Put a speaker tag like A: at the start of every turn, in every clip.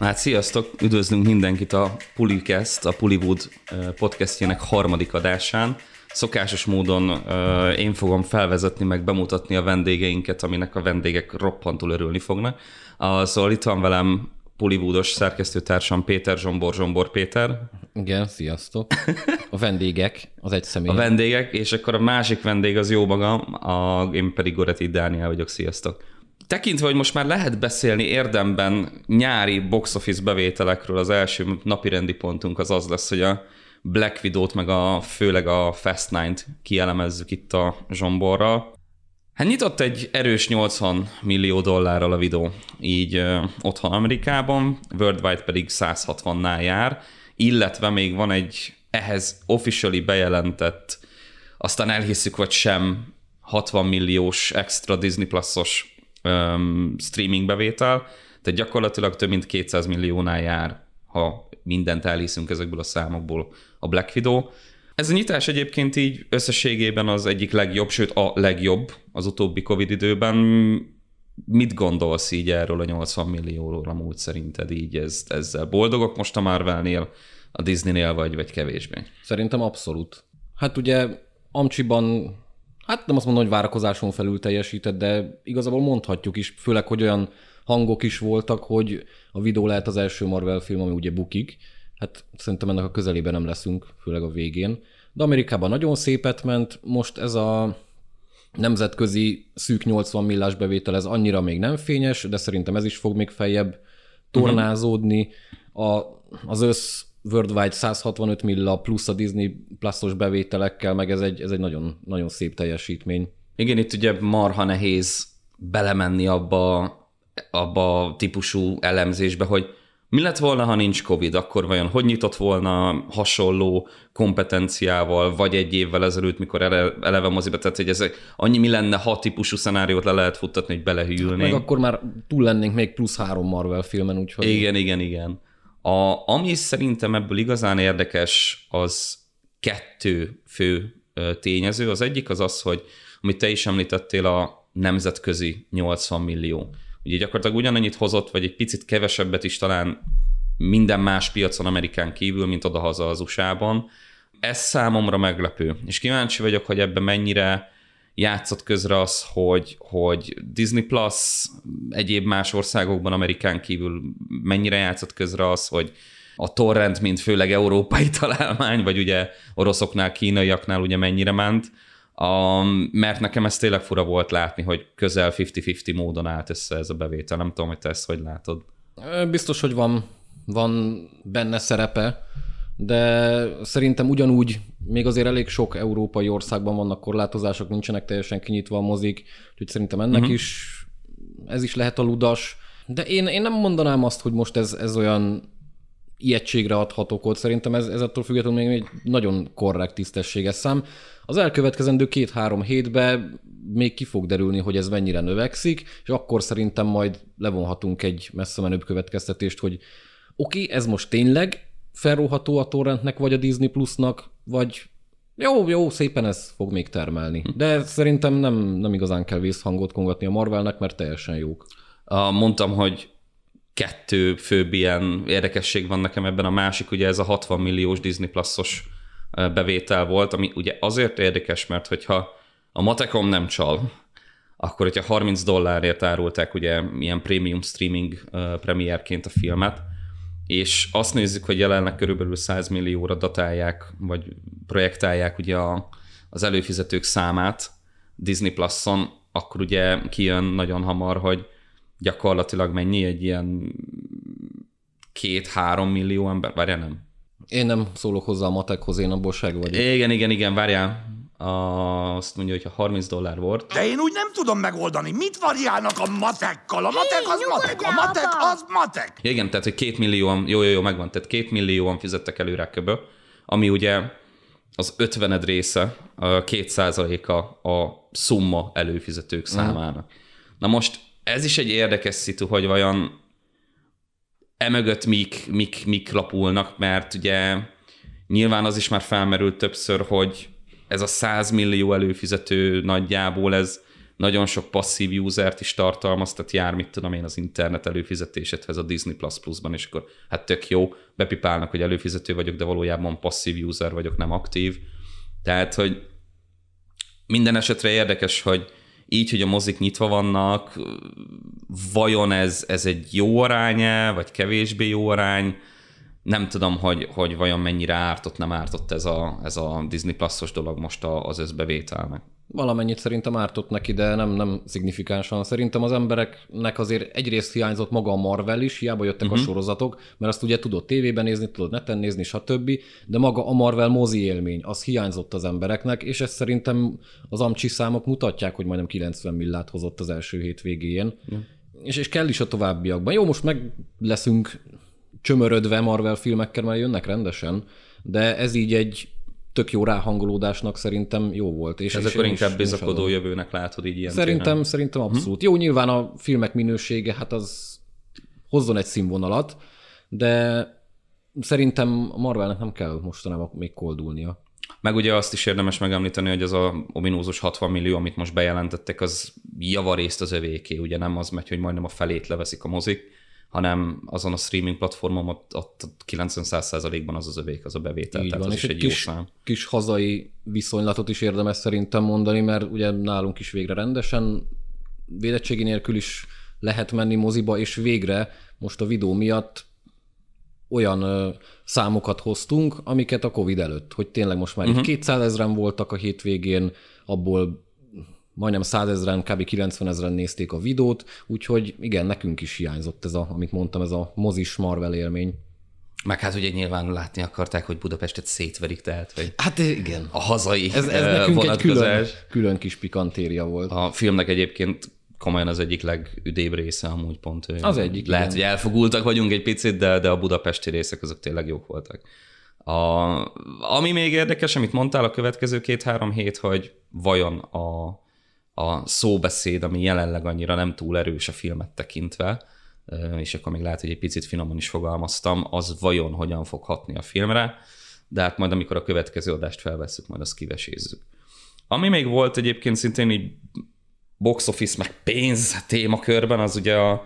A: Hát sziasztok, üdvözlünk mindenkit a Pulicast, a Pullywood podcastjének harmadik adásán. Szokásos módon én fogom felvezetni, meg bemutatni a vendégeinket, aminek a vendégek roppantul örülni fognak. Szóval itt van velem Pullywoodos szerkesztőtársam Péter Zsombor, Zsombor Péter.
B: Igen, sziasztok. A vendégek, az egy személy.
A: A vendégek, és akkor a másik vendég az jó magam, a, én pedig Goreti Dániel vagyok, sziasztok. Tekintve, hogy most már lehet beszélni érdemben nyári box office bevételekről, az első napirendi pontunk az az lesz, hogy a Black Widow-t, meg a, főleg a Fast Nine-t kielemezzük itt a zsomborral. Hát nyitott egy erős 80 millió dollárral a videó, így ö, otthon Amerikában, worldwide pedig 160-nál jár, illetve még van egy ehhez officially bejelentett, aztán elhisszük, vagy sem, 60 milliós extra Disney Plus-os um, streaming bevétel, tehát gyakorlatilag több mint 200 milliónál jár, ha mindent elhiszünk ezekből a számokból a Black Widow. Ez a nyitás egyébként így összességében az egyik legjobb, sőt a legjobb az utóbbi Covid időben. Mit gondolsz így erről a 80 millióról amúgy szerinted így ez, ezzel? Boldogok most a Marvelnél, a Disneynél vagy, vagy kevésbé?
B: Szerintem abszolút. Hát ugye Amcsiban hát nem azt mondom, hogy várakozáson felül teljesített, de igazából mondhatjuk is, főleg, hogy olyan hangok is voltak, hogy a videó lehet az első Marvel film, ami ugye bukik. Hát szerintem ennek a közelében nem leszünk, főleg a végén. De Amerikában nagyon szépet ment, most ez a nemzetközi szűk 80 millás bevétel, ez annyira még nem fényes, de szerintem ez is fog még feljebb tornázódni. A, az össz worldwide 165 milla plusz a Disney pluszos bevételekkel, meg ez egy, ez egy nagyon, nagyon szép teljesítmény.
A: Igen, itt ugye marha nehéz belemenni abba, abba a típusú elemzésbe, hogy mi lett volna, ha nincs Covid, akkor vajon hogy nyitott volna hasonló kompetenciával, vagy egy évvel ezelőtt, mikor ele, eleve moziba, tehát hogy ez annyi mi lenne, ha típusú szenáriót le lehet futtatni, hogy belehűlnénk.
B: Meg akkor már túl lennénk még plusz három Marvel filmen, úgyhogy...
A: Igen, igen, igen. A, ami szerintem ebből igazán érdekes, az kettő fő tényező. Az egyik az az, hogy amit te is említettél, a nemzetközi 80 millió. Ugye gyakorlatilag ugyanannyit hozott, vagy egy picit kevesebbet is talán minden más piacon Amerikán kívül, mint odahaza az USA-ban. Ez számomra meglepő, és kíváncsi vagyok, hogy ebben mennyire játszott közre az, hogy, hogy Disney Plus egyéb más országokban, Amerikán kívül mennyire játszott közre az, hogy a torrent, mint főleg európai találmány, vagy ugye oroszoknál, kínaiaknál ugye mennyire ment, a, mert nekem ez tényleg fura volt látni, hogy közel 50-50 módon állt össze ez a bevétel. Nem tudom, hogy te ezt hogy látod.
B: Biztos, hogy van, van benne szerepe, de szerintem ugyanúgy még azért elég sok európai országban vannak korlátozások, nincsenek teljesen kinyitva a mozik, úgyhogy szerintem ennek uh-huh. is ez is lehet a ludas. De én, én nem mondanám azt, hogy most ez, ez olyan ijegységre adhat okot. Szerintem ez, ez attól függetlenül még egy nagyon korrekt, tisztességes szám. Az elkövetkezendő két-három hétben még ki fog derülni, hogy ez mennyire növekszik, és akkor szerintem majd levonhatunk egy messze menőbb következtetést, hogy oké, okay, ez most tényleg felróható a torrentnek, vagy a Disney Plusnak, vagy jó, jó, szépen ez fog még termelni. De szerintem nem, nem igazán kell vészhangot kongatni a Marvelnek, mert teljesen jók.
A: Mondtam, hogy kettő főbb ilyen érdekesség van nekem ebben, a másik ugye ez a 60 milliós Disney Plus-os bevétel volt, ami ugye azért érdekes, mert hogyha a Matekom nem csal, akkor hogyha 30 dollárért árulták ugye ilyen premium streaming premierként a filmet, és azt nézzük, hogy jelenleg körülbelül 100 millióra datálják, vagy projektálják ugye a, az előfizetők számát Disney Plus-on, akkor ugye kijön nagyon hamar, hogy gyakorlatilag mennyi egy ilyen két-három millió ember, várjál nem?
B: Én nem szólok hozzá a matekhoz, én abból vagyok.
A: Igen, igen, igen, várjál. Azt mondja, hogy ha 30 dollár volt.
C: De én úgy nem tudom megoldani. Mit variálnak a matekkal? A matek az matek, a matek az matek.
A: Igen, tehát, hogy két millióan, jó, jó, jó, megvan, tehát két millióan fizettek előre köbö, ami ugye az ötvened része, a két százaléka a szumma előfizetők mhm. számának. Mm. Na most ez is egy érdekes szitu, hogy vajon emögött mik, mik, mik lapulnak, mert ugye nyilván az is már felmerült többször, hogy ez a 100 millió előfizető nagyjából ez nagyon sok passzív usert is tartalmaz, tehát jár, mit tudom én, az internet előfizetésedhez a Disney Plus Plus-ban, és akkor hát tök jó, bepipálnak, hogy előfizető vagyok, de valójában passzív user vagyok, nem aktív. Tehát, hogy minden esetre érdekes, hogy így, hogy a mozik nyitva vannak, vajon ez, ez egy jó arány vagy kevésbé jó arány, nem tudom, hogy, hogy vajon mennyire ártott, nem ártott ez a, ez a Disney Plus-os dolog most az összbevételnek.
B: Valamennyit szerintem ártott neki, de nem, nem szignifikánsan. Szerintem az embereknek azért egyrészt hiányzott maga a Marvel is, hiába jöttek uh-huh. a mhm. sorozatok, mert azt ugye tudod tévében nézni, tudod neten nézni, stb. De maga a Marvel mozi élmény, az hiányzott az embereknek, és ezt szerintem az amcsi számok mutatják, hogy majdnem 90 millát hozott az első hét végén. Uh-huh. És, és kell is a továbbiakban. Jó, most meg leszünk csömörödve Marvel filmekkel, mert jönnek rendesen, de ez így egy tök jó ráhangolódásnak szerintem jó volt.
A: És, Ez akkor inkább bizakodó jövőnek látod így ilyen
B: Szerintem, téren. szerintem mhm. abszolút. Hm? Jó, nyilván a filmek minősége, hát az hozzon egy színvonalat, de szerintem Marvelnek nem kell mostanában még koldulnia.
A: Meg ugye azt is érdemes megemlíteni, hogy az a ominózus 60 millió, amit most bejelentettek, az javarészt az övéké. Ugye nem az megy, hogy majdnem a felét leveszik a mozik, hanem azon a streaming platformon ott, ott 90-100%-ban az az övék, az a bevétel. Így tehát van, és is egy
B: kis,
A: jó szám.
B: kis hazai viszonylatot is érdemes szerintem mondani, mert ugye nálunk is végre rendesen védettségi nélkül is lehet menni moziba, és végre most a videó miatt olyan ö, számokat hoztunk, amiket a Covid előtt, hogy tényleg most már uh-huh. 200 ezeren voltak a hétvégén, abból majdnem 100 ezeren, kb. 90 ezeren nézték a videót, úgyhogy igen, nekünk is hiányzott ez a, amit mondtam, ez a mozis Marvel élmény.
A: Meg hát ugye nyilván látni akarták, hogy Budapestet szétverik, tehát hogy
B: hát igen.
A: a hazai
B: Ez, ez nekünk egy külön, külön kis pikantéria volt.
A: A filmnek egyébként komolyan az egyik legüdébb része amúgy pont.
B: Az egyik.
A: Lehet, igen. hogy elfogultak vagyunk egy picit, de, de a budapesti részek azok tényleg jók voltak. A, ami még érdekes, amit mondtál a következő két-három hét, hogy vajon a a szóbeszéd, ami jelenleg annyira nem túl erős a filmet tekintve, és akkor még lehet, hogy egy picit finoman is fogalmaztam, az vajon hogyan fog hatni a filmre, de hát majd amikor a következő adást felveszünk, majd azt kivesézzük. Ami még volt egyébként szintén így box office meg pénz témakörben, az ugye a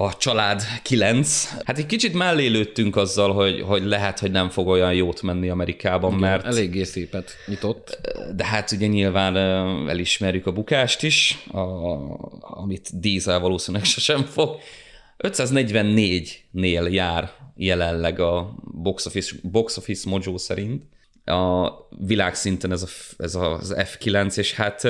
A: a család 9. Hát egy kicsit mellé lőttünk azzal, hogy, hogy lehet, hogy nem fog olyan jót menni Amerikában, Igen, mert...
B: Eléggé szépet nyitott.
A: De hát ugye nyilván elismerjük a bukást is, a, amit Diesel valószínűleg sosem fog. 544-nél jár jelenleg a box office, box office mojo szerint. A világszinten ez, a, ez az F9, és hát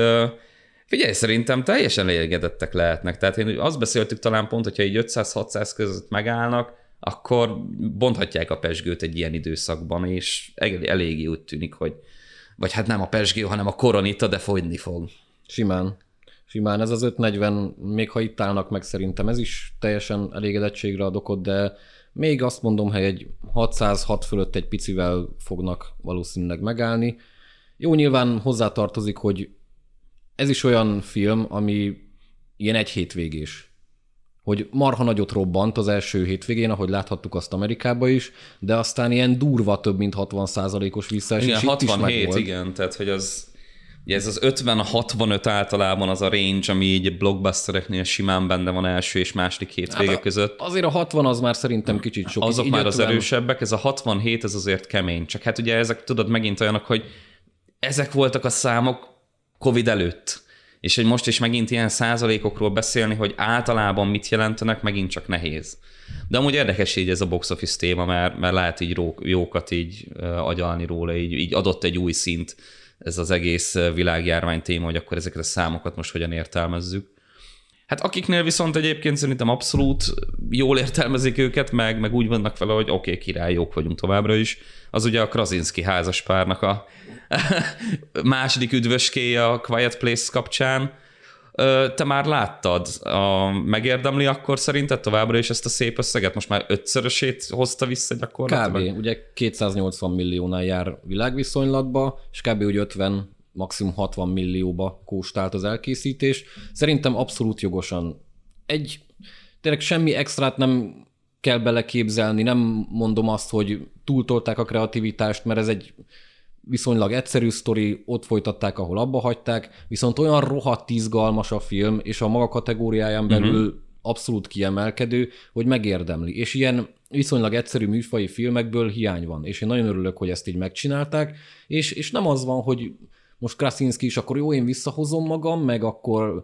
A: Figyelj, szerintem teljesen elégedettek lehetnek. Tehát én azt beszéltük talán pont, hogyha így 500-600 között megállnak, akkor bonthatják a pesgőt egy ilyen időszakban, és eléggé úgy tűnik, hogy vagy hát nem a pesgő, hanem a koronita, de fogyni fog.
B: Simán. Simán ez az 540, még ha itt állnak meg szerintem, ez is teljesen elégedettségre ad okot, de még azt mondom, hogy egy 606 fölött egy picivel fognak valószínűleg megállni. Jó, nyilván hozzátartozik, hogy ez is olyan film, ami ilyen egy hétvégés. Hogy marha nagyot robbant az első hétvégén, ahogy láthattuk azt Amerikába is, de aztán ilyen durva több mint 60%-os visszaesés.
A: Igen, 67, igen, tehát hogy az, Ugye ez az 50-65 általában az a range, ami így blockbustereknél simán benne van első és második hétvége hát között.
B: Azért a 60 az már szerintem kicsit sok.
A: Azok így már 50... az erősebbek, ez a 67 ez azért kemény. Csak hát ugye ezek tudod megint olyanok, hogy ezek voltak a számok Covid előtt. És hogy most is megint ilyen százalékokról beszélni, hogy általában mit jelentenek, megint csak nehéz. De amúgy érdekes így ez a box office téma, mert, mert lehet így jókat így agyalni róla, így, így adott egy új szint ez az egész világjárvány téma, hogy akkor ezeket a számokat most hogyan értelmezzük. Hát akiknél viszont egyébként szerintem abszolút jól értelmezik őket, meg, meg úgy vannak vele, hogy oké, okay, király, jók vagyunk továbbra is, az ugye a Krasinski házaspárnak a második üdvöskéje a Quiet Place kapcsán. Te már láttad, a, megérdemli akkor szerinted továbbra is ezt a szép összeget? Most már ötszörösét hozta vissza gyakorlatilag?
B: Kb. Ugye 280 milliónál jár világviszonylatba, és kb. úgy 50 maximum 60 millióba kóstált az elkészítés. Szerintem abszolút jogosan. Egy, tényleg semmi extrát nem kell beleképzelni, nem mondom azt, hogy túltolták a kreativitást, mert ez egy viszonylag egyszerű sztori, ott folytatták, ahol abba hagyták, viszont olyan rohadt izgalmas a film, és a maga kategóriáján belül uh-huh. abszolút kiemelkedő, hogy megérdemli. És ilyen viszonylag egyszerű műfai filmekből hiány van, és én nagyon örülök, hogy ezt így megcsinálták, és, és nem az van, hogy most Krasinski is, akkor jó, én visszahozom magam, meg akkor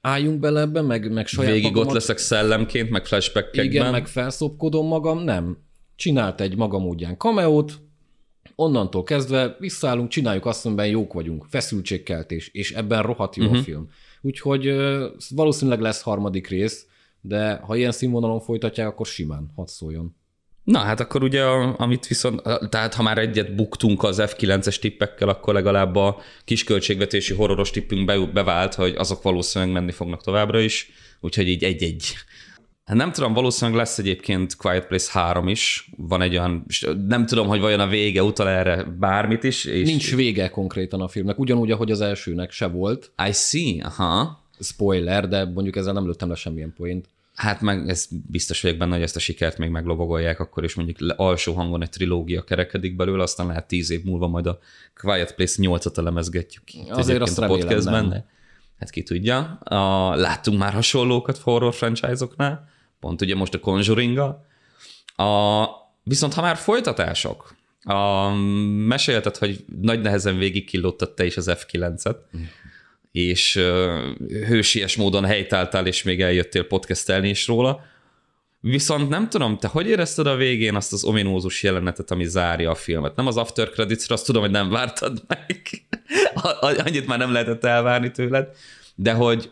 B: álljunk bele ebbe, meg, meg saját
A: Végig
B: magamat,
A: ott leszek szellemként, meg flashbackekben.
B: Igen, meg felszopkodom magam, nem. Csinált egy maga módján kameót, onnantól kezdve visszaállunk, csináljuk azt, amiben jók vagyunk, feszültségkeltés, és ebben rohadt jó uh-huh. a
A: Mhm.
B: film. Úgyhogy valószínűleg lesz harmadik rész, de ha ilyen színvonalon folytatják, akkor simán, hadd szóljon.
A: Na hát akkor ugye, amit viszont, tehát ha már egyet buktunk az F9-es tippekkel, akkor legalább a kisköltségvetési horroros tippünk be, bevált, hogy azok valószínűleg menni fognak továbbra is, úgyhogy így egy-egy. Hát nem tudom, valószínűleg lesz egyébként Quiet Place 3 is, van egy olyan, nem tudom, hogy vajon a vége utal erre bármit is. És
B: Nincs vége konkrétan a filmnek, ugyanúgy, ahogy az elsőnek se volt.
A: I see, aha.
B: Spoiler, de mondjuk ezzel nem lőttem le semmilyen poént.
A: Hát meg ez biztos vagyok benne, hogy ezt a sikert még meglovagolják, akkor is mondjuk alsó hangon egy trilógia kerekedik belőle, aztán lehet tíz év múlva majd a Quiet Place 8-at elemezgetjük
B: Azért azt
A: a podcastben.
B: nem.
A: Hát ki tudja. A, láttunk már hasonlókat horror franchise-oknál, pont ugye most a conjuring a, Viszont ha már folytatások, a, mesélted, hogy nagy nehezen végig kilóttad te is az F9-et, és ö, hősies módon helytáltál, és még eljöttél podcastelni is róla. Viszont nem tudom, te hogy érezted a végén azt az ominózus jelenetet, ami zárja a filmet? Nem az after credits azt tudom, hogy nem vártad meg. Annyit már nem lehetett elvárni tőled, de hogy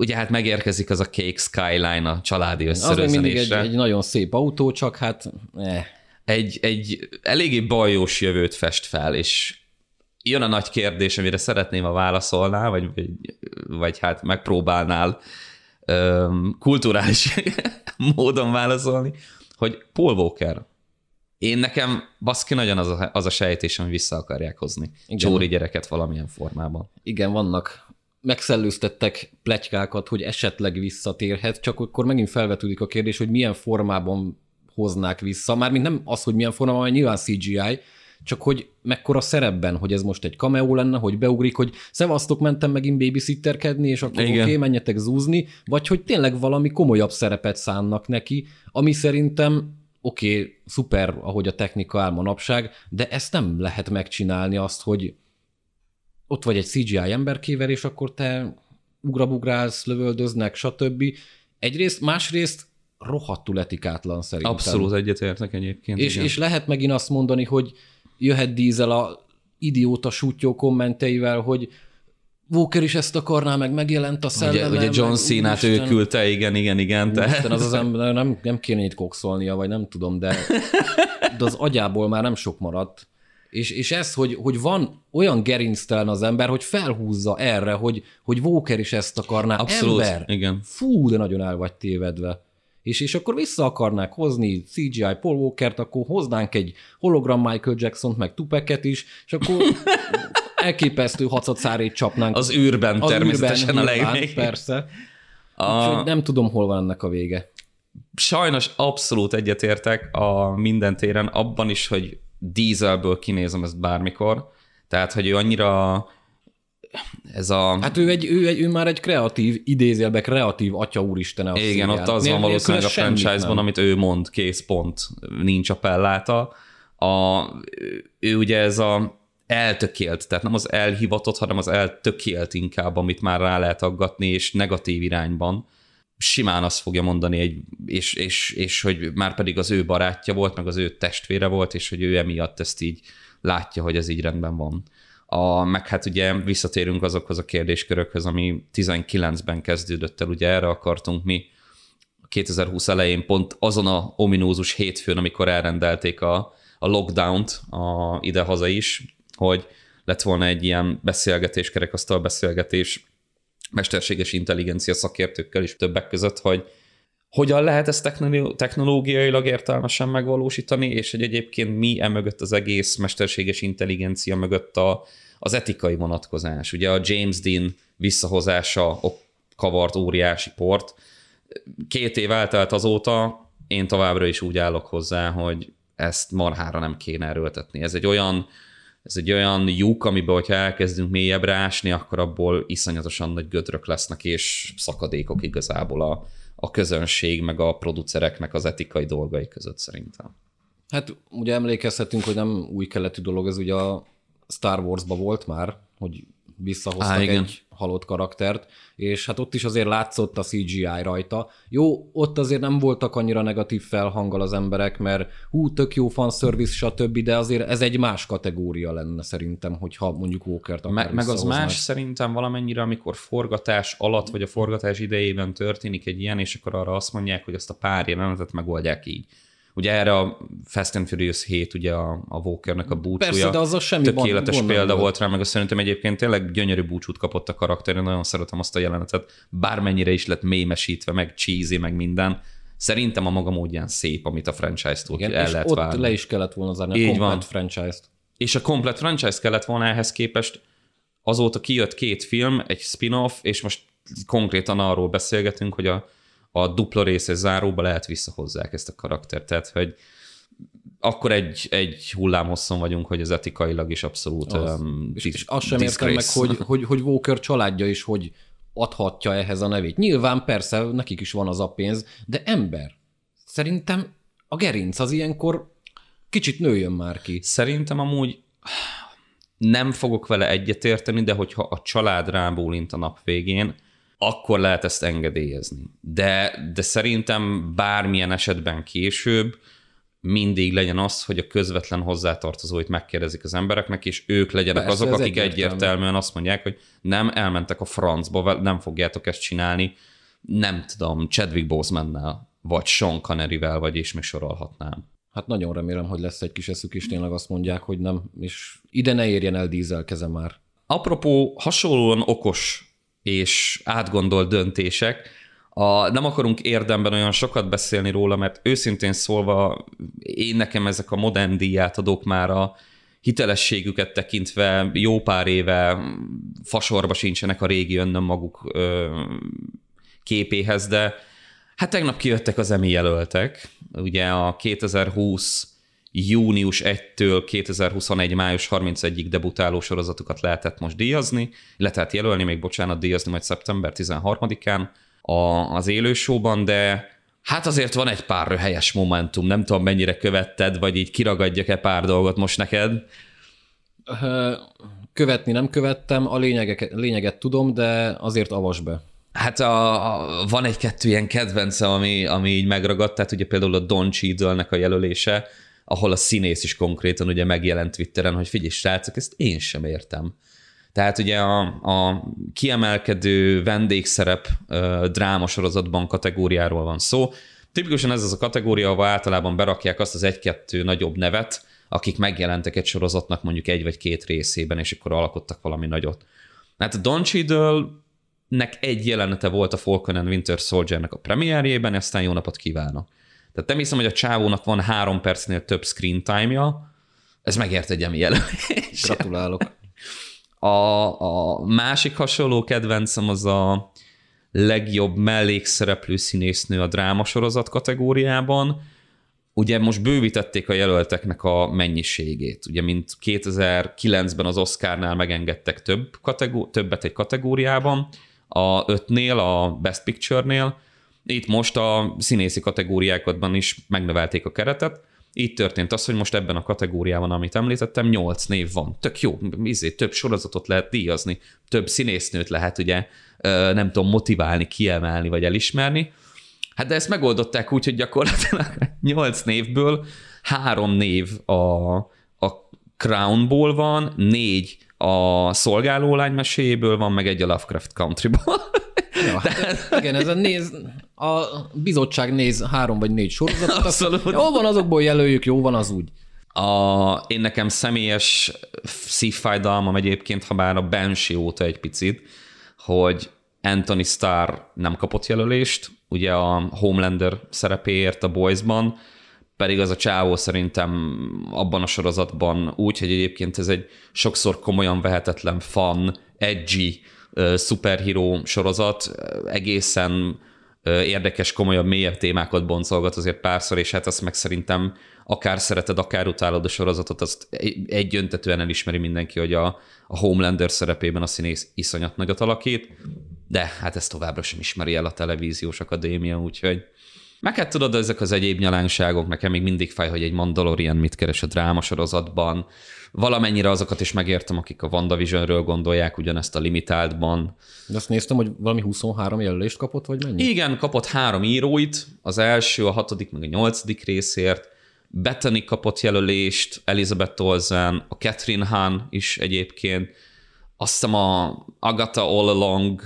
A: ugye hát megérkezik az a Cake Skyline a családi
B: Az még mindig egy,
A: összerőzenésre.
B: egy nagyon szép autó, csak hát eh.
A: egy, egy eléggé bajós jövőt fest fel, és jön a nagy kérdés, amire szeretném, a válaszolnál, vagy, vagy, vagy hát megpróbálnál öm, kulturális módon válaszolni, hogy Paul Walker. Én nekem baszki nagyon az a, az a sejtésem, hogy vissza akarják hozni
B: Igen.
A: Csóri gyereket valamilyen formában.
B: igen, vannak megszellőztettek pletykákat, hogy esetleg visszatérhet, csak akkor megint felvetődik a kérdés, hogy milyen formában hoznák vissza. Mármint nem az, hogy milyen formában, mert nyilván CGI, csak hogy mekkora szerepben, hogy ez most egy cameo lenne, hogy beugrik, hogy szevasztok, mentem megint babysitterkedni, és akkor oké, okay, menjetek zúzni, vagy hogy tényleg valami komolyabb szerepet szánnak neki, ami szerintem oké, okay, szuper, ahogy a technika áll manapság, de ezt nem lehet megcsinálni azt, hogy ott vagy egy CGI emberkével, és akkor te ugrabugrálsz, lövöldöznek, stb. Egyrészt, másrészt rohadtul etikátlan szerintem.
A: Abszolút egyetértek egyébként.
B: És,
A: igen.
B: és lehet megint azt mondani, hogy jöhet Diesel a idióta sútyó kommenteivel, hogy Walker is ezt akarná, meg megjelent a
A: Ugye,
B: szelleme.
A: ugye John
B: meg
A: Cena-t ő küldte, igen, igen, igen. Te...
B: Úristen, az az ember nem, nem kéne itt kokszolnia, vagy nem tudom, de, de az agyából már nem sok maradt. És, és ez, hogy, hogy van olyan gerinctelen az ember, hogy felhúzza erre, hogy, hogy Walker is ezt akarná.
A: Abszolút,
B: ember,
A: igen.
B: Fú, de nagyon el vagy tévedve. És, és akkor vissza akarnák hozni CGI Paul Walkert, akkor hoznánk egy hologram Michael Jackson-t, meg Tupeket is, és akkor elképesztő hacacárét csapnánk.
A: Az űrben
B: az
A: természetesen
B: űrben,
A: a legvégén.
B: Persze.
A: A-
B: Úgyhogy nem tudom, hol van ennek a vége.
A: sajnos abszolút egyetértek a minden téren, abban is, hogy Dieselből kinézem ezt bármikor. Tehát, hogy ő annyira ez a...
B: Hát ő, egy, ő, egy, ő már egy kreatív, idézélbe kreatív atya úristene. a
A: igen,
B: színján.
A: ott az van
B: Nélküle
A: valószínűleg a franchise-ban, amit ő mond, kész pont, nincs appelláta. A, ő ugye ez a eltökélt, tehát nem az elhivatott, hanem az eltökélt inkább, amit már rá lehet aggatni, és negatív irányban. Simán azt fogja mondani, egy, és, és, és hogy már pedig az ő barátja volt, meg az ő testvére volt, és hogy ő emiatt ezt így látja, hogy ez így rendben van. A, meg hát ugye visszatérünk azokhoz a kérdéskörökhöz, ami 19-ben kezdődött el, ugye erre akartunk mi 2020 elején pont azon a ominózus hétfőn, amikor elrendelték a, a lockdown-t a, ide-haza is, hogy lett volna egy ilyen beszélgetés, kerekasztal beszélgetés mesterséges intelligencia szakértőkkel is többek között, hogy hogyan lehet ezt technoló- technológiailag értelmesen megvalósítani, és hogy egyébként mi emögött az egész mesterséges intelligencia mögött a, az etikai vonatkozás. Ugye a James Dean visszahozása ok- kavart óriási port. Két év eltelt azóta, én továbbra is úgy állok hozzá, hogy ezt marhára nem kéne erőltetni. Ez egy olyan ez egy olyan lyuk, amiben, hogyha elkezdünk mélyebbre ásni, akkor abból iszonyatosan nagy gödrök lesznek, és szakadékok igazából a, a közönség, meg a producereknek az etikai dolgai között szerintem.
B: Hát ugye emlékezhetünk, hogy nem új keletű dolog, ez ugye a Star Wars-ba volt már, hogy visszahoztak Á, igen. egy halott karaktert, és hát ott is azért látszott a CGI rajta. Jó, ott azért nem voltak annyira negatív felhanggal az emberek, mert hú, tök jó fanservice, stb., de azért ez egy más kategória lenne szerintem, hogyha mondjuk Walker-t akar
A: Me- Meg az más szerintem valamennyire, amikor forgatás alatt, vagy a forgatás idejében történik egy ilyen, és akkor arra azt mondják, hogy ezt a pár jelenetet megoldják így. Ugye erre a Fast and Furious 7, ugye a, a Walkernek a búcsúja. Persze,
B: de az a semmi
A: Tökéletes van, példa volt rá, meg azt szerintem egyébként tényleg gyönyörű búcsút kapott a karakter, én nagyon szeretem azt a jelenetet, bármennyire is lett mémesítve, meg cheesy, meg minden. Szerintem a maga módján szép, amit a franchise-tól Igen, el
B: és
A: lehet
B: ott
A: várni.
B: le is kellett volna zárni a komplet franchise-t.
A: És a komplet franchise kellett volna ehhez képest, azóta kijött két film, egy spin-off, és most konkrétan arról beszélgetünk, hogy a a dupla részes záróba lehet visszahozzák ezt a karaktert. Tehát, hogy akkor egy, egy hullámhosszon vagyunk, hogy az etikailag is abszolút
B: az. um, és, és azt sem értem meg, hogy, hogy, hogy Walker családja is, hogy adhatja ehhez a nevét. Nyilván persze, nekik is van az a pénz, de ember. Szerintem a gerinc az ilyenkor kicsit nőjön már ki.
A: Szerintem amúgy nem fogok vele egyetérteni, de hogyha a család rábólint a nap végén, akkor lehet ezt engedélyezni. De, de szerintem bármilyen esetben később mindig legyen az, hogy a közvetlen hozzátartozóit megkérdezik az embereknek, és ők legyenek Persze, azok, akik egyértelmű. egyértelműen azt mondják, hogy nem, elmentek a francba, nem fogjátok ezt csinálni, nem tudom, Chadwick Bosemannel, vagy Sean Conneryvel, vagy is még sorolhatnám.
B: Hát nagyon remélem, hogy lesz egy kis eszük, és tényleg azt mondják, hogy nem, és ide ne érjen el dízel keze már.
A: Apropó hasonlóan okos és átgondolt döntések. A, nem akarunk érdemben olyan sokat beszélni róla, mert őszintén szólva én nekem ezek a modern díjátadók már a hitelességüket tekintve jó pár éve fasorba sincsenek a régi önnöm maguk ö, képéhez, de hát tegnap kijöttek az emi jelöltek. Ugye a 2020 június 1-től 2021. május 31-ig debutáló sorozatokat lehetett most díjazni, lehetett jelölni, még bocsánat, díjazni majd szeptember 13-án a, az élősóban, de hát azért van egy pár helyes momentum, nem tudom mennyire követted, vagy így kiragadjak-e pár dolgot most neked?
B: Követni nem követtem, a lényeget, lényeget tudom, de azért avas be.
A: Hát a, a, van egy-kettő ilyen kedvencem, ami, ami így megragadt, tehát ugye például a Don Cheadle-nek a jelölése, ahol a színész is konkrétan ugye megjelent Twitteren, hogy figyelj srácok, ezt én sem értem. Tehát ugye a, a kiemelkedő vendégszerep drámasorozatban kategóriáról van szó. Tipikusan ez az a kategória, ahol általában berakják azt az egy-kettő nagyobb nevet, akik megjelentek egy sorozatnak mondjuk egy vagy két részében, és akkor alkottak valami nagyot. Hát a Don nek egy jelenete volt a Falcon and Winter Soldier-nek a premierjében, aztán jó napot kívánok. Tehát nem hiszem, hogy a csávónak van három percnél több screen time-ja, ez megért egy emi.
B: Gratulálok.
A: A, a másik hasonló kedvencem az a legjobb mellékszereplő színésznő a drámasorozat kategóriában. Ugye most bővítették a jelölteknek a mennyiségét. Ugye, mint 2009-ben az Oscarnál megengedtek több kategó- többet egy kategóriában, a ötnél, a Best Picture-nél, itt most a színészi kategóriákban is megnövelték a keretet, így történt az, hogy most ebben a kategóriában, amit említettem, nyolc név van. Tök jó, izé, több sorozatot lehet díjazni, több színésznőt lehet ugye, nem tudom, motiválni, kiemelni vagy elismerni. Hát de ezt megoldották úgy, hogy gyakorlatilag nyolc névből három név a, a Crownból van, négy a szolgálólány meséjéből van, meg egy a Lovecraft Countryból.
B: Ja, Tehát... Igen, ez a néz, a bizottság néz három vagy négy sorozatot. Abszolút. Jó van, azokból jelöljük, jó van az úgy.
A: A, én nekem személyes szívfájdalmam egyébként, ha bár a Banshee óta egy picit, hogy Anthony Starr nem kapott jelölést, ugye a Homelander szerepéért a Boysban, pedig az a csávó szerintem abban a sorozatban úgy, hogy egyébként ez egy sokszor komolyan vehetetlen, fun, edgy, szuperhíró sorozat, egészen érdekes, komolyabb, mélyebb témákat boncolgat azért párszor, és hát azt meg szerintem akár szereted, akár utálod a sorozatot, azt egy öntetően elismeri mindenki, hogy a, a Homelander szerepében a színész iszonyat nagyot alakít, de hát ezt továbbra sem ismeri el a televíziós akadémia, úgyhogy meg hát tudod, ezek az egyéb nyalánságok, nekem még mindig fáj, hogy egy Mandalorian mit keres a drámasorozatban. Valamennyire azokat is megértem, akik a WandaVisionről gondolják ugyanezt a limitáltban.
B: De azt néztem, hogy valami 23 jelölést kapott, vagy mennyi?
A: Igen, kapott három íróit, az első, a hatodik, meg a nyolcadik részért. Bethany kapott jelölést, Elizabeth Olsen, a Catherine Hahn is egyébként, azt hiszem a Agatha All Along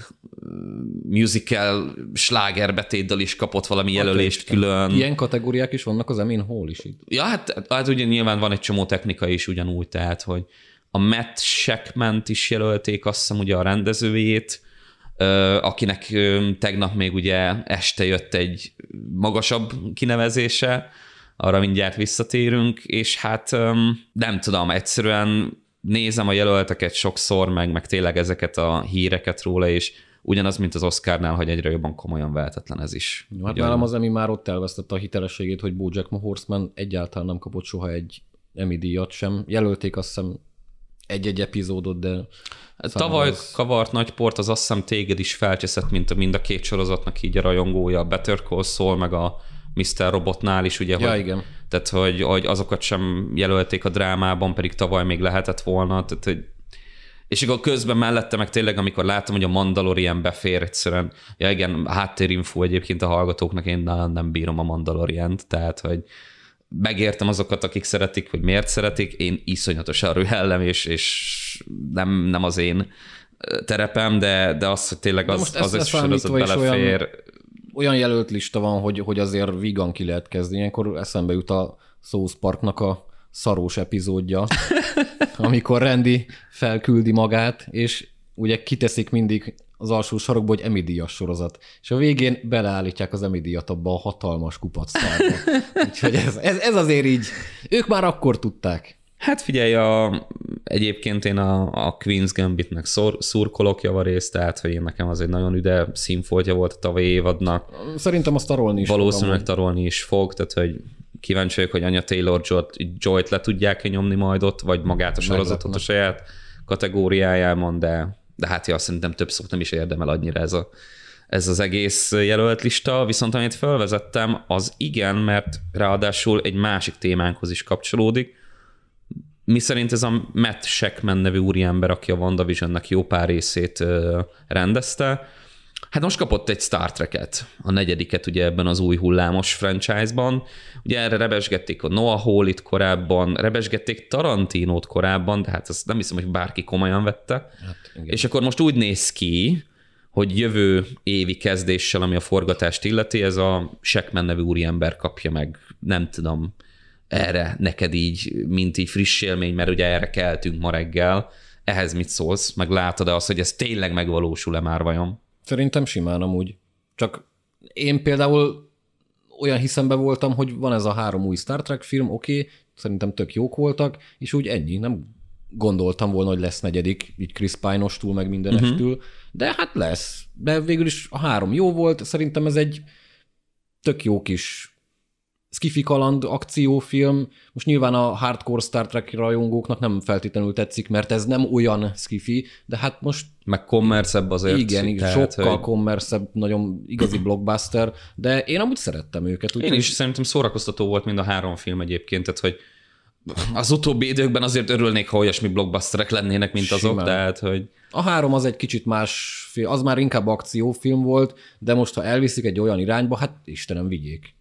A: musical slágerbetétdel is kapott valami jelölést külön.
B: Ilyen kategóriák is vannak az Emin Hall is itt.
A: Ja, hát, hát ugye nyilván van egy csomó technika is ugyanúgy, tehát, hogy a Matt shackman is jelölték, azt hiszem ugye a rendezőjét, akinek tegnap még ugye este jött egy magasabb kinevezése, arra mindjárt visszatérünk, és hát nem tudom, egyszerűen nézem a jelölteket sokszor, meg, meg tényleg ezeket a híreket róla, és ugyanaz, mint az Oscarnál, hogy egyre jobban komolyan vehetetlen ez is.
B: Jó, hát nálam az Emmy már ott elvesztette a hitelességét, hogy Bojack Horseman egyáltalán nem kapott soha egy Emmy díjat sem. Jelölték azt hiszem egy-egy epizódot, de...
A: Hát tavaly az... kavart nagy port, az azt hiszem téged is felcseszett, mint a, mind a két sorozatnak így a rajongója, a Better Call Saul, meg a Mr. Robotnál is, ugye,
B: ja,
A: hogy,
B: igen.
A: tehát hogy, hogy azokat sem jelölték a drámában, pedig tavaly még lehetett volna, tehát hogy és akkor közben mellette meg tényleg, amikor látom, hogy a Mandalorian befér egyszerűen, ja igen, háttérinfo egyébként a hallgatóknak, én nem, nem bírom a Mandalorient, tehát hogy megértem azokat, akik szeretik, hogy miért szeretik, én iszonyatosan rühellem, és, és nem, nem az én terepem, de, de az, hogy tényleg az, az is sorozat belefér.
B: Olyan, olyan jelölt lista van, hogy, hogy azért vigan ki lehet kezdeni. Ilyenkor eszembe jut a South Parknak a szarós epizódja, amikor Randy felküldi magát, és ugye kiteszik mindig az alsó sarokba, hogy Emidias sorozat. És a végén beleállítják az Emidiat abba a hatalmas kupactárba. Úgyhogy ez, ez, ez azért így, ők már akkor tudták.
A: Hát figyelj, a, egyébként én a, a Queen's Gambitnek szor, szurkolok javarészt, tehát hogy én nekem az egy nagyon üde színfoltja volt a tavalyi évadnak.
B: Szerintem azt tarolni is
A: Valószínűleg fog, tarolni is fog, tehát hogy kíváncsi vagyok, hogy Anya Taylor Joy-t le tudják-e nyomni majd ott, vagy magát a sorozatot a saját kategóriájában, de, de hát ja, szerintem több szót nem is érdemel annyira ez, a, ez az egész jelölt lista, viszont amit felvezettem, az igen, mert ráadásul egy másik témánkhoz is kapcsolódik, mi szerint ez a Matt Shackman nevű úriember, aki a WandaVision-nek jó pár részét rendezte, Hát most kapott egy Star Trek-et, a negyediket ugye ebben az új hullámos franchise-ban. Ugye erre rebesgették a Noah Hall-it korábban, rebesgették Tarantinót korábban, de hát ezt nem hiszem, hogy bárki komolyan vette. Hát, És akkor most úgy néz ki, hogy jövő évi kezdéssel, ami a forgatást illeti, ez a Shackman nevű úriember kapja meg, nem tudom, erre neked így, mint így friss élmény, mert ugye erre keltünk ma reggel, ehhez mit szólsz, meg látod-e azt, hogy ez tényleg megvalósul-e már vajon?
B: Szerintem simán amúgy. Csak én például olyan hiszembe voltam, hogy van ez a három új Star Trek film, oké, okay, szerintem tök jók voltak, és úgy ennyi, nem gondoltam volna, hogy lesz negyedik, így Chris Pine-ostól, meg mindenestől, uh-huh. de hát lesz. De végül is a három jó volt, szerintem ez egy tök jó kis skifi kaland akciófilm. Most nyilván a hardcore Star Trek rajongóknak nem feltétlenül tetszik, mert ez nem olyan skifi, de hát most...
A: Meg kommerszebb azért.
B: Igen, igen sokkal hogy... kommerszebb, nagyon igazi blockbuster, de én amúgy szerettem őket.
A: Úgy én is szerintem szórakoztató volt mind a három film egyébként, tehát hogy az utóbbi időkben azért örülnék, ha olyasmi blockbusterek lennének, mint azok, Simán. tehát hogy...
B: A három az egy kicsit más, az már inkább akciófilm volt, de most ha elviszik egy olyan irányba, hát Istenem, vigyék.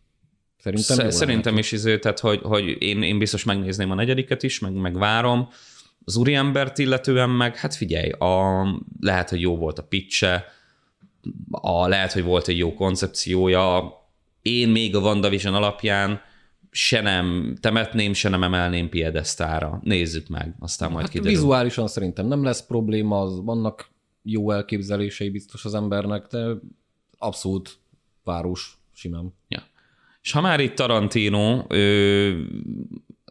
A: Szerintem, Szerintem is izé, tehát hogy, hogy én, én biztos megnézném a negyediket is, meg, meg várom. Az úriembert illetően meg, hát figyelj, a, lehet, hogy jó volt a pitche, a, lehet, hogy volt egy jó koncepciója. Én még a WandaVision alapján se nem temetném, se nem emelném piedesztára. Nézzük meg, aztán majd hát kiderül.
B: Vizuálisan szerintem nem lesz probléma, az, vannak jó elképzelései biztos az embernek, de abszolút város simán.
A: Ja. És ha már itt Tarantino, ő,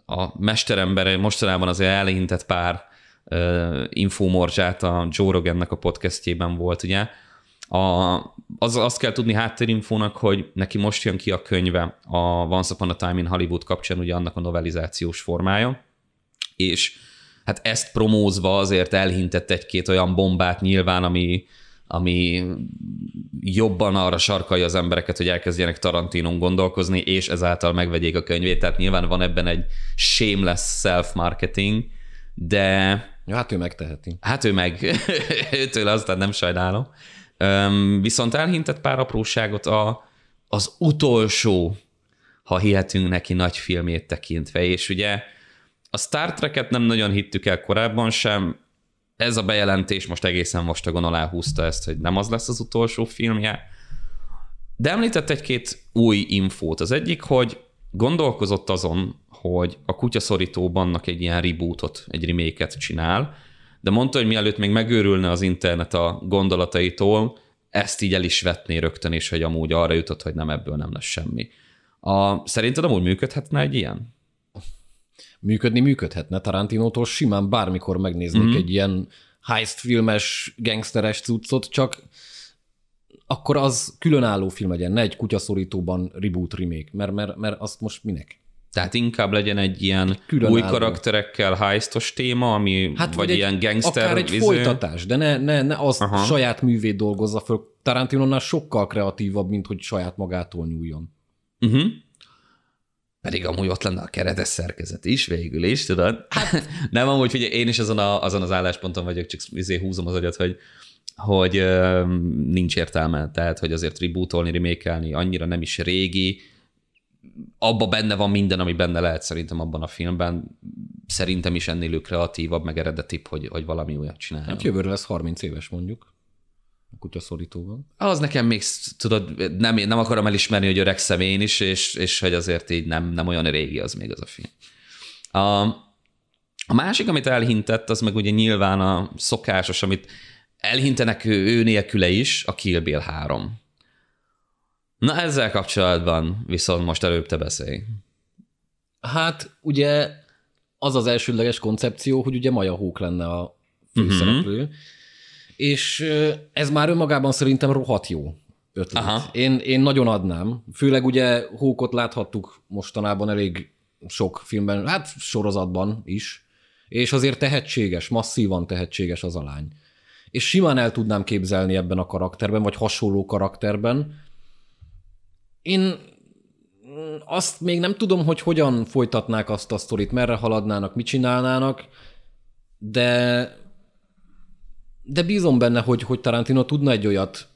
A: a mesterember mostanában azért elhintett pár infomorzsát a Joe Rogannek a podcastjében volt, ugye, A, az, azt kell tudni háttérinfónak, hogy neki most jön ki a könyve a Once Upon a Time in Hollywood kapcsán, ugye annak a novelizációs formája, és hát ezt promózva azért elhintett egy-két olyan bombát nyilván, ami, ami jobban arra sarkalja az embereket, hogy elkezdjenek Tarantinon gondolkozni, és ezáltal megvegyék a könyvét. Tehát nyilván van ebben egy shameless self-marketing, de...
B: Ja, hát ő megteheti.
A: Hát ő meg, őtől aztán nem sajnálom. Üm, viszont elhintett pár apróságot a, az utolsó, ha hihetünk neki, nagy filmét tekintve, és ugye a Star Trek-et nem nagyon hittük el korábban sem, ez a bejelentés most egészen vastagon aláhúzta ezt, hogy nem az lesz az utolsó filmje. De említett egy-két új infót. Az egyik, hogy gondolkozott azon, hogy a kutyaszorítóbannak egy ilyen rebootot, egy remake csinál, de mondta, hogy mielőtt még megőrülne az internet a gondolataitól, ezt így el is vetné rögtön, és hogy amúgy arra jutott, hogy nem ebből nem lesz semmi. A, szerinted amúgy működhetne egy ilyen?
B: Működni működhetne. Tarantinótól simán bármikor megnéznék mm-hmm. egy ilyen heist filmes, gangsteres cuccot, csak akkor az különálló film legyen, ne egy kutyaszorítóban reboot remake, mert, mert, mert azt most minek?
A: Tehát inkább legyen egy ilyen Különálló. új karakterekkel heistos téma, ami hát vagy, vagy ilyen gangster...
B: Akár egy izé... folytatás, de ne, ne, ne az Aha. saját művét dolgozza föl. Tarantinonnál sokkal kreatívabb, mint hogy saját magától nyúljon.
A: Uh-huh. Pedig amúgy ott lenne a keretes szerkezet is végül is, tudod? Hát, nem amúgy, hogy én is azon, a, azon az állásponton vagyok, csak izé húzom az agyat, hogy, hogy ö, nincs értelme, tehát, hogy azért rebootolni, remékelni annyira nem is régi, abba benne van minden, ami benne lehet szerintem abban a filmben. Szerintem is ennél ő kreatívabb, meg eredetibb, hogy, hogy valami olyat csinál.
B: Hát jövőre lesz 30 éves mondjuk kutyaszorítóval.
A: Az nekem még, tudod, nem, nem akarom elismerni, hogy öreg személy is, és, és hogy azért így nem, nem olyan régi az még az a film. A, a másik, amit elhintett, az meg ugye nyilván a szokásos, amit elhintenek ő, ő nélküle is, a Kill Bill 3. Na ezzel kapcsolatban viszont most előbb te beszélj.
B: Hát ugye az az elsődleges koncepció, hogy ugye Maja Hók lenne a főszereplő, uh-huh és ez már önmagában szerintem rohadt jó ötlet. Aha. Én, én nagyon adnám. Főleg ugye Hókot láthattuk mostanában elég sok filmben, hát sorozatban is, és azért tehetséges, masszívan tehetséges az a lány. És simán el tudnám képzelni ebben a karakterben, vagy hasonló karakterben. Én azt még nem tudom, hogy hogyan folytatnák azt a sztorit, merre haladnának, mit csinálnának, de de bízom benne, hogy, hogy Tarantino tudna egy olyat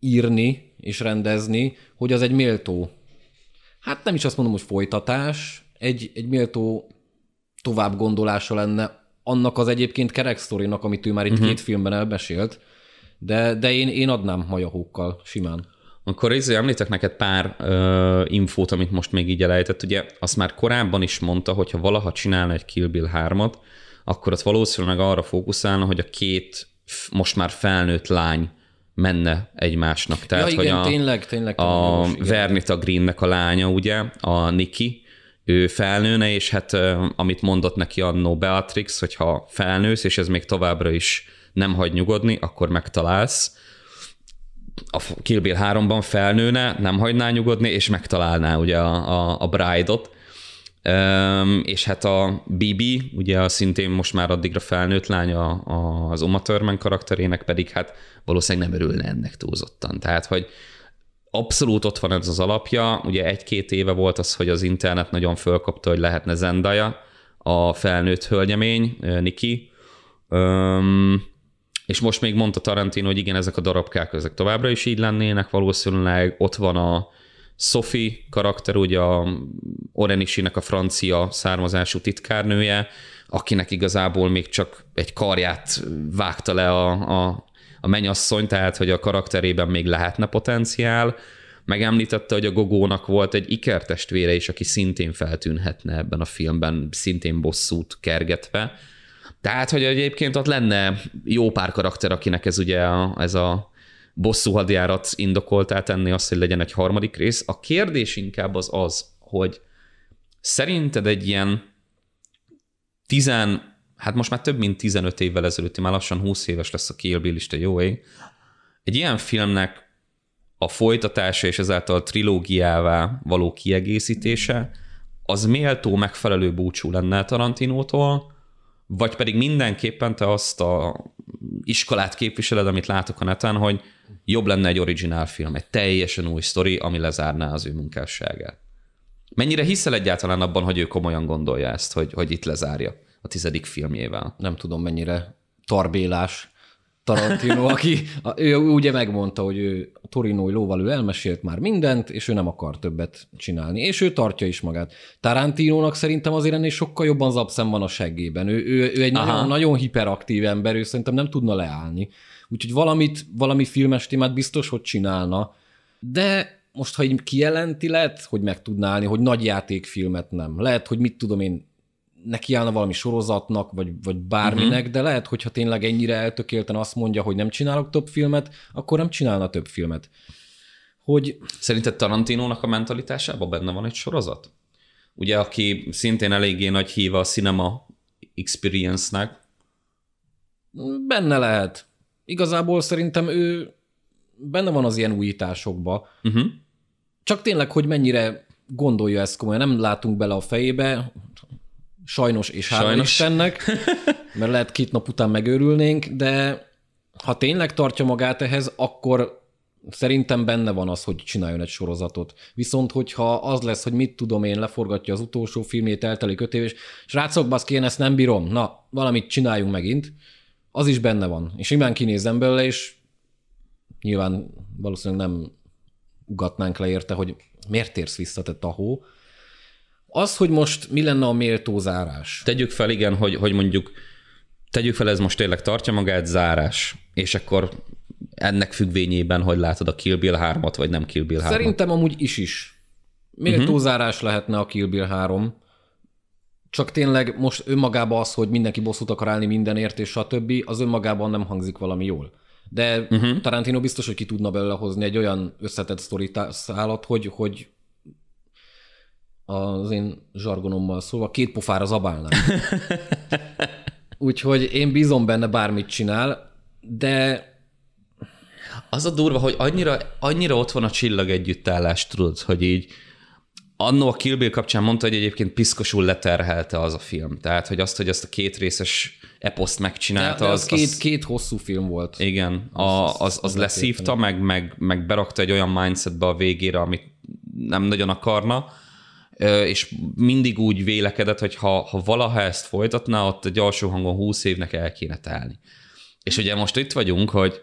B: írni és rendezni, hogy az egy méltó, hát nem is azt mondom, hogy folytatás, egy, egy méltó tovább gondolása lenne annak az egyébként kerek sztorinak, amit ő már itt uh-huh. két filmben elmesélt, de, de én, én adnám majahókkal simán.
A: Akkor izé említek neked pár ö, infót, amit most még így elejtett. Ugye azt már korábban is mondta, hogy ha valaha csinálna egy Kill Bill 3-at, akkor az valószínűleg arra fókuszálna, hogy a két most már felnőtt lány menne egymásnak.
B: Tehát, ja, igen, hogy a, tényleg, tényleg.
A: A Vernita Greennek a lánya, ugye, a Niki, ő felnőne, és hát amit mondott neki annó Beatrix, hogyha felnősz, és ez még továbbra is nem hagy nyugodni, akkor megtalálsz. A Kill Bill 3-ban felnőne, nem hagyná nyugodni, és megtalálná ugye a, a, a Bride-ot, és hát a Bibi, ugye a szintén most már addigra felnőtt lánya az Uma Thurman karakterének pedig hát valószínűleg nem örülne ennek túlzottan. Tehát, hogy abszolút ott van ez az alapja. Ugye egy-két éve volt az, hogy az internet nagyon fölkapta, hogy lehetne Zendaya, a felnőtt hölgyemény, Niki. Um, és most még mondta Tarantino, hogy igen, ezek a darabkák, ezek továbbra is így lennének, valószínűleg ott van a, Sophie karakter, ugye a Orenisinek a francia származású titkárnője, akinek igazából még csak egy karját vágta le a, a, a menyasszony, tehát hogy a karakterében még lehetne potenciál. Megemlítette, hogy a Gogónak volt egy ikertestvére is, aki szintén feltűnhetne ebben a filmben, szintén bosszút kergetve. Tehát, hogy egyébként ott lenne jó pár karakter, akinek ez ugye a, ez a bosszú hadjárat indokoltá tenni azt, hogy legyen egy harmadik rész. A kérdés inkább az az, hogy szerinted egy ilyen tizen, hát most már több mint 15 évvel ezelőtt, már lassan 20 éves lesz a Kill Bill, Isten jó ég, egy ilyen filmnek a folytatása és ezáltal a trilógiává való kiegészítése, az méltó megfelelő búcsú lenne Tarantinótól, vagy pedig mindenképpen te azt a iskolát képviseled, amit látok a neten, hogy jobb lenne egy originál film, egy teljesen új sztori, ami lezárná az ő munkásságát. Mennyire hiszel egyáltalán abban, hogy ő komolyan gondolja ezt, hogy, hogy itt lezárja a tizedik filmjével?
B: Nem tudom, mennyire tarbélás Tarantino, aki ő ugye megmondta, hogy ő a torinói lóval ő elmesélt már mindent, és ő nem akar többet csinálni. És ő tartja is magát. Tarantinónak szerintem azért ennél sokkal jobban zapszem van a seggében. Ő, ő, ő egy nagyon, nagyon hiperaktív ember, ő szerintem nem tudna leállni. Úgyhogy valamit, valami filmes témát biztos, hogy csinálna. De most, ha így kijelenti, lehet, hogy meg tudná állni, hogy nagy játékfilmet nem. Lehet, hogy mit tudom én, neki állna valami sorozatnak, vagy, vagy bárminek, uh-huh. de lehet, hogyha tényleg ennyire eltökélten azt mondja, hogy nem csinálok több filmet, akkor nem csinálna több filmet. Hogy...
A: Szerinted Tarantinónak a mentalitásában benne van egy sorozat? Ugye, aki szintén eléggé nagy híva a cinema experience-nek.
B: Benne lehet. Igazából szerintem ő benne van az ilyen újításokba. Uh-huh. Csak tényleg, hogy mennyire gondolja ezt komolyan. Nem látunk bele a fejébe, Sajnos, és hála. Istennek, mert lehet két nap után megőrülnénk, de ha tényleg tartja magát ehhez, akkor szerintem benne van az, hogy csináljon egy sorozatot. Viszont, hogyha az lesz, hogy mit tudom én, leforgatja az utolsó filmét, eltelik öt év, és srácok, baszki, én ezt nem bírom, na, valamit csináljunk megint, az is benne van. És imán kinézem belőle, és nyilván valószínűleg nem ugatnánk le érte, hogy miért térsz vissza, te tahó, az, hogy most mi lenne a méltó zárás?
A: Tegyük fel, igen, hogy, hogy mondjuk tegyük fel, ez most tényleg tartja magát zárás, és akkor ennek függvényében, hogy látod a Kill Bill 3-at, vagy nem Kill Bill 3
B: Szerintem amúgy is is. Méltó uh-huh. zárás lehetne a Kill Bill 3, csak tényleg most önmagában az, hogy mindenki bosszút akar állni mindenért, és stb., az önmagában nem hangzik valami jól. De uh-huh. Tarantino biztos, hogy ki tudna belőle hozni egy olyan összetett sztoritálat, hogy, hogy az én zsargonommal szólva, két pofára zabálnám. Úgyhogy én bízom benne, bármit csinál, de...
A: Az a durva, hogy annyira, annyira ott van a csillag együttállás, tudod, hogy így annó a Kill Bill kapcsán mondta, hogy egyébként piszkosul leterhelte az a film. Tehát, hogy azt, hogy ezt a két részes eposzt megcsinálta, de, de
B: az, az, két, az... két hosszú film volt.
A: Igen, az, a, az, az, az leszívta, meg, meg, meg berakta egy olyan mindsetbe a végére, amit nem nagyon akarna, és mindig úgy vélekedett, hogy ha, ha valaha ezt folytatná, ott egy alsó hangon 20 évnek el kéne telni. És ugye most itt vagyunk, hogy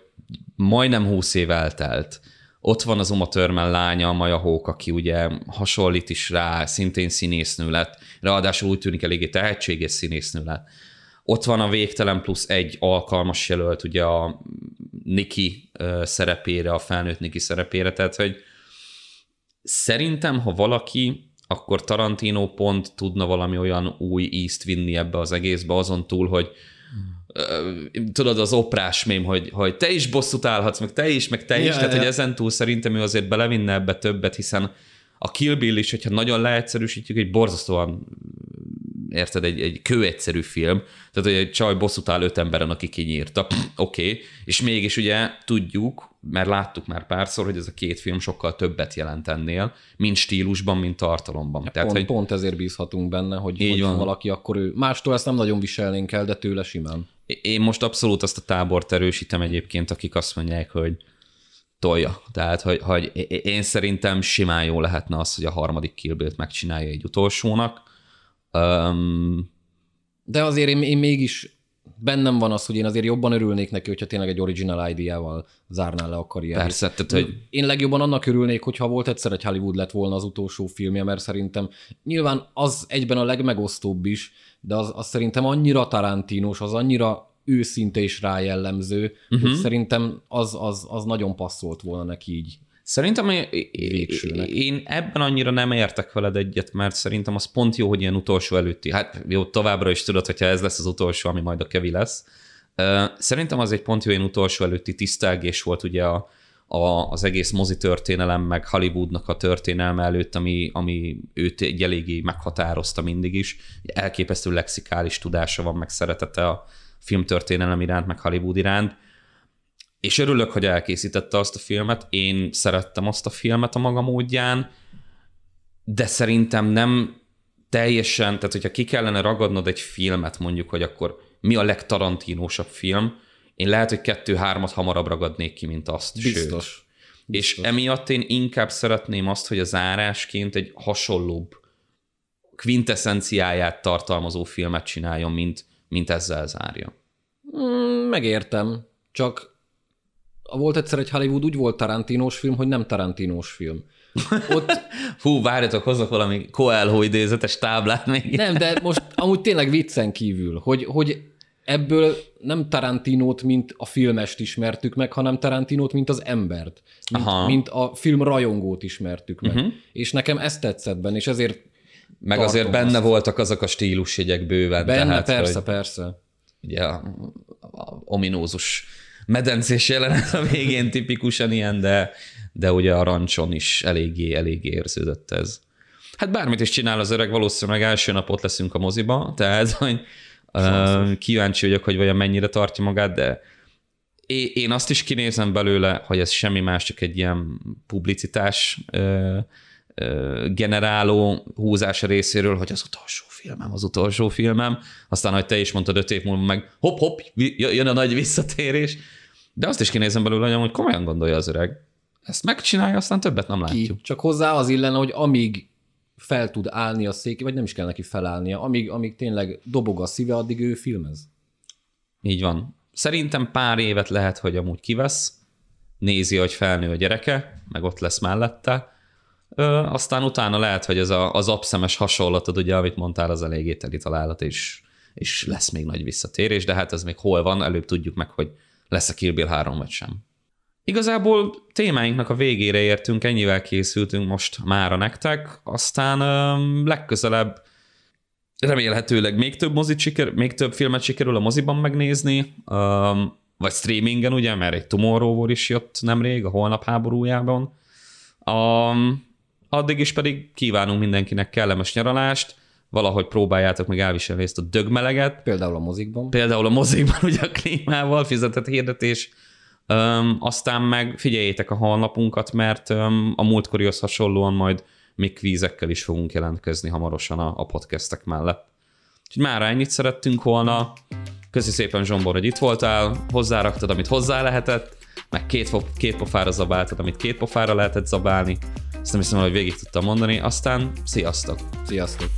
A: majdnem 20 év eltelt. Ott van az Uma Thurman lánya, a Maja Hók, aki ugye hasonlít is rá, szintén színésznő lett, ráadásul úgy tűnik eléggé tehetséges színésznő lett. Ott van a végtelen plusz egy alkalmas jelölt, ugye a Niki szerepére, a felnőtt Niki szerepére, tehát hogy szerintem, ha valaki akkor Tarantino pont tudna valami olyan új ízt vinni ebbe az egészbe, azon túl, hogy tudod, az oprás mém, hogy, hogy te is bosszút állhatsz, meg te is, meg te is, ja, tehát ja. hogy ezen túl szerintem ő azért belevinne ebbe többet, hiszen a Kill Bill is, hogyha nagyon leegyszerűsítjük, egy borzasztóan érted, egy, egy kőegyszerű film, tehát hogy egy csaj bosszút áll öt emberen, aki kinyírta, oké, okay. és mégis ugye tudjuk, mert láttuk már párszor, hogy ez a két film sokkal többet jelent ennél, mind stílusban, mind tartalomban.
B: Ja, Tehát, pont, hogy... pont ezért bízhatunk benne, hogy, így hogy van. valaki, akkor ő mástól ezt nem nagyon viselnénk el, de tőle simán.
A: Én most abszolút azt a tábort erősítem egyébként, akik azt mondják, hogy tolja. Tehát, hogy, hogy én szerintem simán jó lehetne az, hogy a harmadik Kill Bill-t megcsinálja egy utolsónak. Um,
B: de azért én, én mégis bennem van az, hogy én azért jobban örülnék neki, hogyha tényleg egy original ID-jával zárná le a karrierjét.
A: Persze, tehát, hogy...
B: Én legjobban annak örülnék, hogyha volt egyszer egy Hollywood lett volna az utolsó filmje, mert szerintem nyilván az egyben a legmegosztóbb is, de az, az szerintem annyira tarantinos, az annyira őszinte és rájellemző, uh-huh. hogy mhm. szerintem az, az, az nagyon passzolt volna neki így.
A: Szerintem végsőnek. én ebben annyira nem értek veled egyet, mert szerintem az pont jó, hogy ilyen utolsó előtti. Hát jó, továbbra is tudod, hogyha ez lesz az utolsó, ami majd a kevi lesz. Szerintem az egy pont jó ilyen utolsó előtti tisztelgés volt ugye a, a, az egész mozi történelem, meg Hollywoodnak a történelme előtt, ami, ami őt egy eléggé meghatározta mindig is. Elképesztő lexikális tudása van, meg szeretete a filmtörténelem iránt, meg Hollywood iránt és örülök, hogy elkészítette azt a filmet, én szerettem azt a filmet a maga módján, de szerintem nem teljesen, tehát hogyha ki kellene ragadnod egy filmet mondjuk, hogy akkor mi a legtarantinósabb film, én lehet, hogy kettő-hármat hamarabb ragadnék ki, mint azt.
B: Biztos.
A: Sőt. És emiatt én inkább szeretném azt, hogy a zárásként egy hasonlóbb quintessenciáját tartalmazó filmet csináljon, mint, mint ezzel zárja.
B: Mm, megértem. Csak volt egyszer egy Hollywood úgy volt Tarantinos film, hogy nem Tarantinos film.
A: Ott... Hú, várjatok, hozok valami Coelho idézetes táblát még.
B: Nem, de most amúgy tényleg viccen kívül, hogy, hogy ebből nem Tarantinót, mint a filmest ismertük meg, hanem Tarantinót, mint az embert. Mint,
A: Aha.
B: mint a film rajongót ismertük meg. Uh-huh. És nekem ezt tetszett benne, és ezért
A: Meg azért benne
B: azt.
A: voltak azok a stílusjegyek bőven.
B: benne,
A: tehát,
B: persze,
A: hogy
B: persze.
A: ugye a, a ominózus medencés jelenet a végén tipikusan ilyen, de, de ugye a rancson is eléggé, eléggé érződött ez. Hát bármit is csinál az öreg, valószínűleg első napot leszünk a moziba, tehát hogy uh, kíváncsi vagyok, hogy vajon mennyire tartja magát, de én azt is kinézem belőle, hogy ez semmi más, csak egy ilyen publicitás generáló húzás a részéről, hogy az utolsó filmem, az utolsó filmem, aztán, hogy te is mondtad öt év múlva meg hopp, vi- jön a nagy visszatérés, de azt is kinézem belőle, hogy komolyan gondolja az öreg. Ezt megcsinálja, aztán többet nem látjuk.
B: Ki. Csak hozzá az illene, hogy amíg fel tud állni a szék, vagy nem is kell neki felállnia, amíg, amíg tényleg dobog a szíve, addig ő filmez.
A: Így van. Szerintem pár évet lehet, hogy amúgy kivesz, nézi, hogy felnő a gyereke, meg ott lesz mellette, Ö, aztán utána lehet, hogy ez a, az abszemes hasonlatod, ugye, amit mondtál, az eléggé teli találat, és, és lesz még nagy visszatérés, de hát ez még hol van, előbb tudjuk meg, hogy lesz a Kill Bill 3 vagy sem. Igazából témáinknak a végére értünk, ennyivel készültünk most mára nektek, aztán ö, legközelebb remélhetőleg még több mozit siker, még több filmet sikerül a moziban megnézni, um, vagy streamingen, ugye, mert egy Tomorrow War is jött nemrég, a holnap háborújában. Um, addig is pedig kívánunk mindenkinek kellemes nyaralást, valahogy próbáljátok meg elviselni ezt a dögmeleget,
B: Például a mozikban.
A: például a mozikban ugye a klímával fizetett hirdetés, Öm, aztán meg figyeljétek a honlapunkat, mert öm, a múltkorihoz hasonlóan majd még kvízekkel is fogunk jelentkezni hamarosan a, a podcastek mellett. Úgyhogy mára ennyit szerettünk volna. Köszi szépen Zsombor, hogy itt voltál, hozzáraktad, amit hozzá lehetett, meg két, két pofára zabáltad, amit két pofára lehetett zabálni. Ezt nem hiszem, hogy végig tudtam mondani. Aztán sziasztok!
B: Sziasztok!